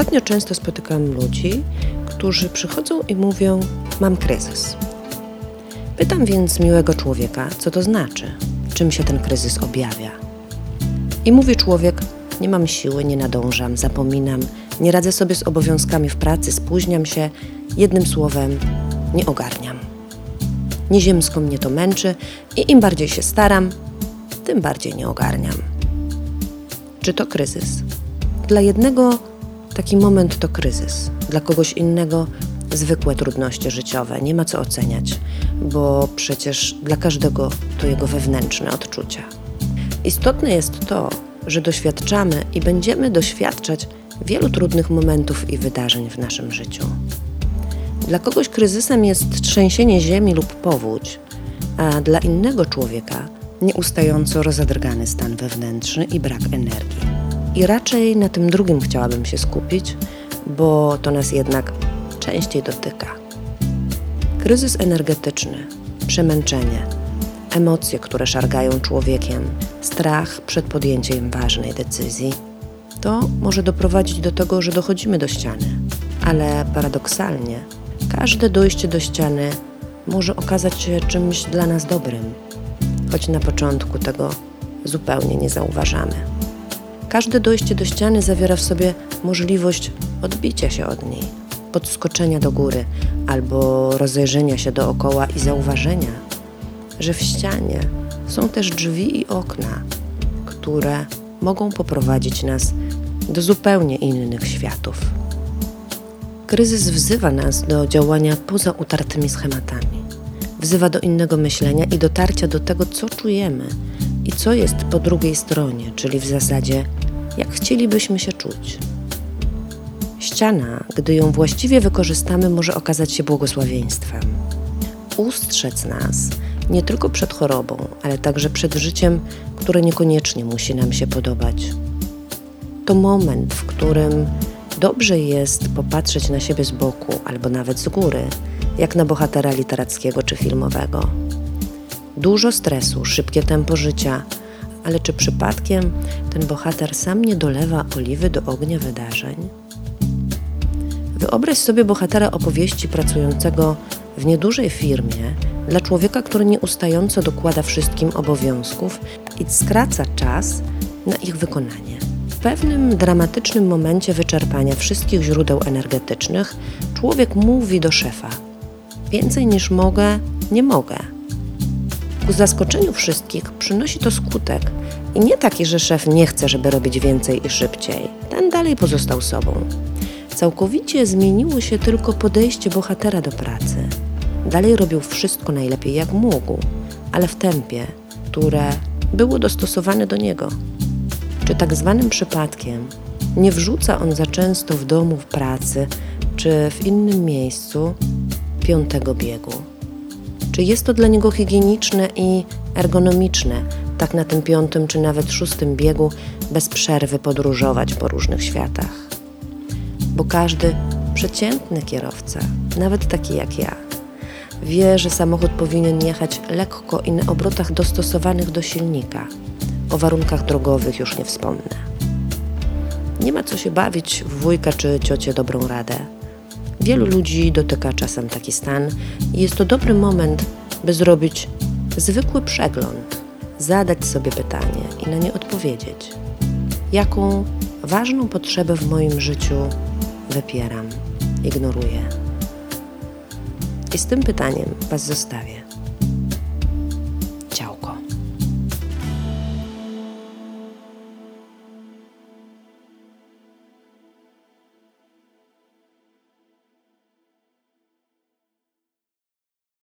Ostatnio często spotykam ludzi, którzy przychodzą i mówią: Mam kryzys. Pytam więc miłego człowieka, co to znaczy, czym się ten kryzys objawia. I mówi człowiek: Nie mam siły, nie nadążam, zapominam, nie radzę sobie z obowiązkami w pracy, spóźniam się, jednym słowem, nie ogarniam. Nieziemsko mnie to męczy i im bardziej się staram, tym bardziej nie ogarniam. Czy to kryzys? Dla jednego taki moment to kryzys, dla kogoś innego zwykłe trudności życiowe, nie ma co oceniać, bo przecież dla każdego to jego wewnętrzne odczucia. Istotne jest to, że doświadczamy i będziemy doświadczać wielu trudnych momentów i wydarzeń w naszym życiu. Dla kogoś kryzysem jest trzęsienie ziemi lub powódź, a dla innego człowieka nieustająco rozadrgany stan wewnętrzny i brak energii. I raczej na tym drugim chciałabym się skupić, bo to nas jednak częściej dotyka. Kryzys energetyczny, przemęczenie, emocje, które szargają człowiekiem, strach przed podjęciem ważnej decyzji, to może doprowadzić do tego, że dochodzimy do ściany. Ale paradoksalnie, każde dojście do ściany może okazać się czymś dla nas dobrym, choć na początku tego zupełnie nie zauważamy. Każde dojście do ściany zawiera w sobie możliwość odbicia się od niej, podskoczenia do góry albo rozejrzenia się dookoła i zauważenia, że w ścianie są też drzwi i okna, które mogą poprowadzić nas do zupełnie innych światów. Kryzys wzywa nas do działania poza utartymi schematami. Wzywa do innego myślenia i dotarcia do tego, co czujemy i co jest po drugiej stronie, czyli w zasadzie, jak chcielibyśmy się czuć. Ściana, gdy ją właściwie wykorzystamy, może okazać się błogosławieństwem. Ustrzec nas nie tylko przed chorobą, ale także przed życiem, które niekoniecznie musi nam się podobać. To moment, w którym dobrze jest popatrzeć na siebie z boku albo nawet z góry, jak na bohatera literackiego czy filmowego. Dużo stresu, szybkie tempo życia, ale czy przypadkiem ten bohater sam nie dolewa oliwy do ognia wydarzeń? Wyobraź sobie bohatera opowieści pracującego w niedużej firmie dla człowieka, który nieustająco dokłada wszystkim obowiązków i skraca czas na ich wykonanie. W pewnym dramatycznym momencie wyczerpania wszystkich źródeł energetycznych człowiek mówi do szefa: Więcej niż mogę, nie mogę. Ku zaskoczeniu wszystkich przynosi to skutek i nie taki, że szef nie chce, żeby robić więcej i szybciej. Ten dalej pozostał sobą. Całkowicie zmieniło się tylko podejście bohatera do pracy. Dalej robił wszystko najlepiej jak mógł, ale w tempie, które było dostosowane do niego. Czy tak zwanym przypadkiem nie wrzuca on za często w domu w pracy czy w innym miejscu piątego biegu? Czy jest to dla niego higieniczne i ergonomiczne, tak na tym piątym czy nawet szóstym biegu bez przerwy podróżować po różnych światach? Bo każdy przeciętny kierowca, nawet taki jak ja, wie, że samochód powinien jechać lekko i na obrotach dostosowanych do silnika. O warunkach drogowych już nie wspomnę. Nie ma co się bawić w wujka czy ciocię dobrą radę. Wielu ludzi dotyka czasem taki stan i jest to dobry moment, by zrobić zwykły przegląd, zadać sobie pytanie i na nie odpowiedzieć. Jaką ważną potrzebę w moim życiu wypieram, ignoruję? I z tym pytaniem Was zostawię.